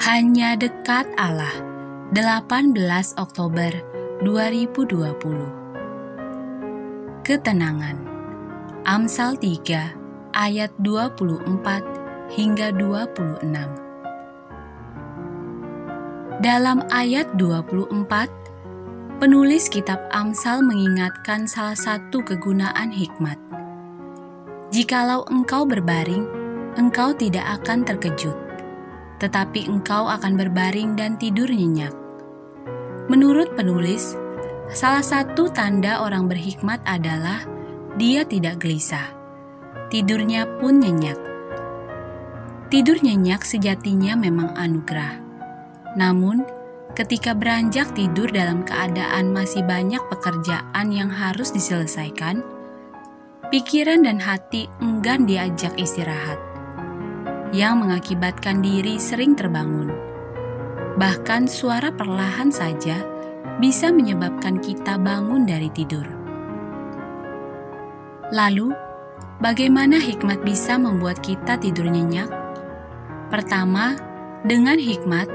Hanya dekat Allah. 18 Oktober 2020 Ketenangan. Amsal 3 ayat 24 hingga 26 Dalam ayat 24 penulis kitab Amsal mengingatkan salah satu kegunaan hikmat. Jikalau engkau berbaring, engkau tidak akan terkejut tetapi engkau akan berbaring dan tidur nyenyak. Menurut penulis, salah satu tanda orang berhikmat adalah dia tidak gelisah. Tidurnya pun nyenyak. Tidur nyenyak sejatinya memang anugerah. Namun, ketika beranjak tidur dalam keadaan masih banyak pekerjaan yang harus diselesaikan, pikiran dan hati enggan diajak istirahat yang mengakibatkan diri sering terbangun. Bahkan suara perlahan saja bisa menyebabkan kita bangun dari tidur. Lalu, bagaimana hikmat bisa membuat kita tidur nyenyak? Pertama, dengan hikmat,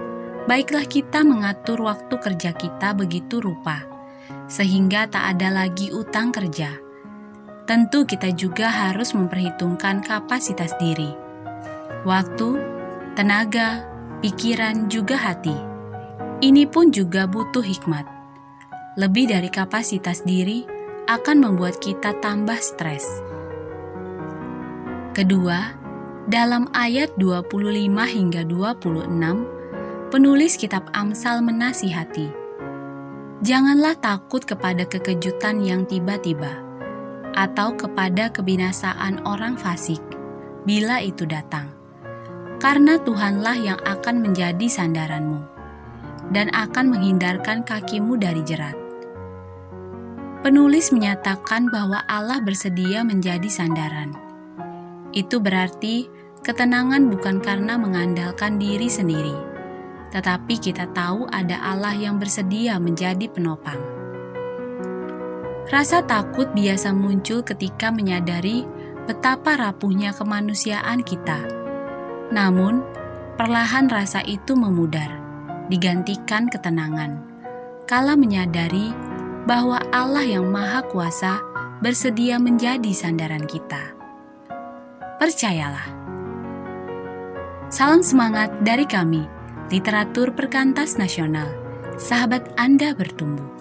baiklah kita mengatur waktu kerja kita begitu rupa, sehingga tak ada lagi utang kerja. Tentu kita juga harus memperhitungkan kapasitas diri waktu, tenaga, pikiran, juga hati. Ini pun juga butuh hikmat. Lebih dari kapasitas diri akan membuat kita tambah stres. Kedua, dalam ayat 25 hingga 26, penulis kitab Amsal menasihati, Janganlah takut kepada kekejutan yang tiba-tiba, atau kepada kebinasaan orang fasik, bila itu datang karena Tuhanlah yang akan menjadi sandaranmu dan akan menghindarkan kakimu dari jerat. Penulis menyatakan bahwa Allah bersedia menjadi sandaran. Itu berarti ketenangan bukan karena mengandalkan diri sendiri, tetapi kita tahu ada Allah yang bersedia menjadi penopang. Rasa takut biasa muncul ketika menyadari betapa rapuhnya kemanusiaan kita namun, perlahan rasa itu memudar, digantikan ketenangan. Kala menyadari bahwa Allah yang Maha Kuasa bersedia menjadi sandaran kita. Percayalah. Salam semangat dari kami, Literatur Perkantas Nasional. Sahabat Anda bertumbuh.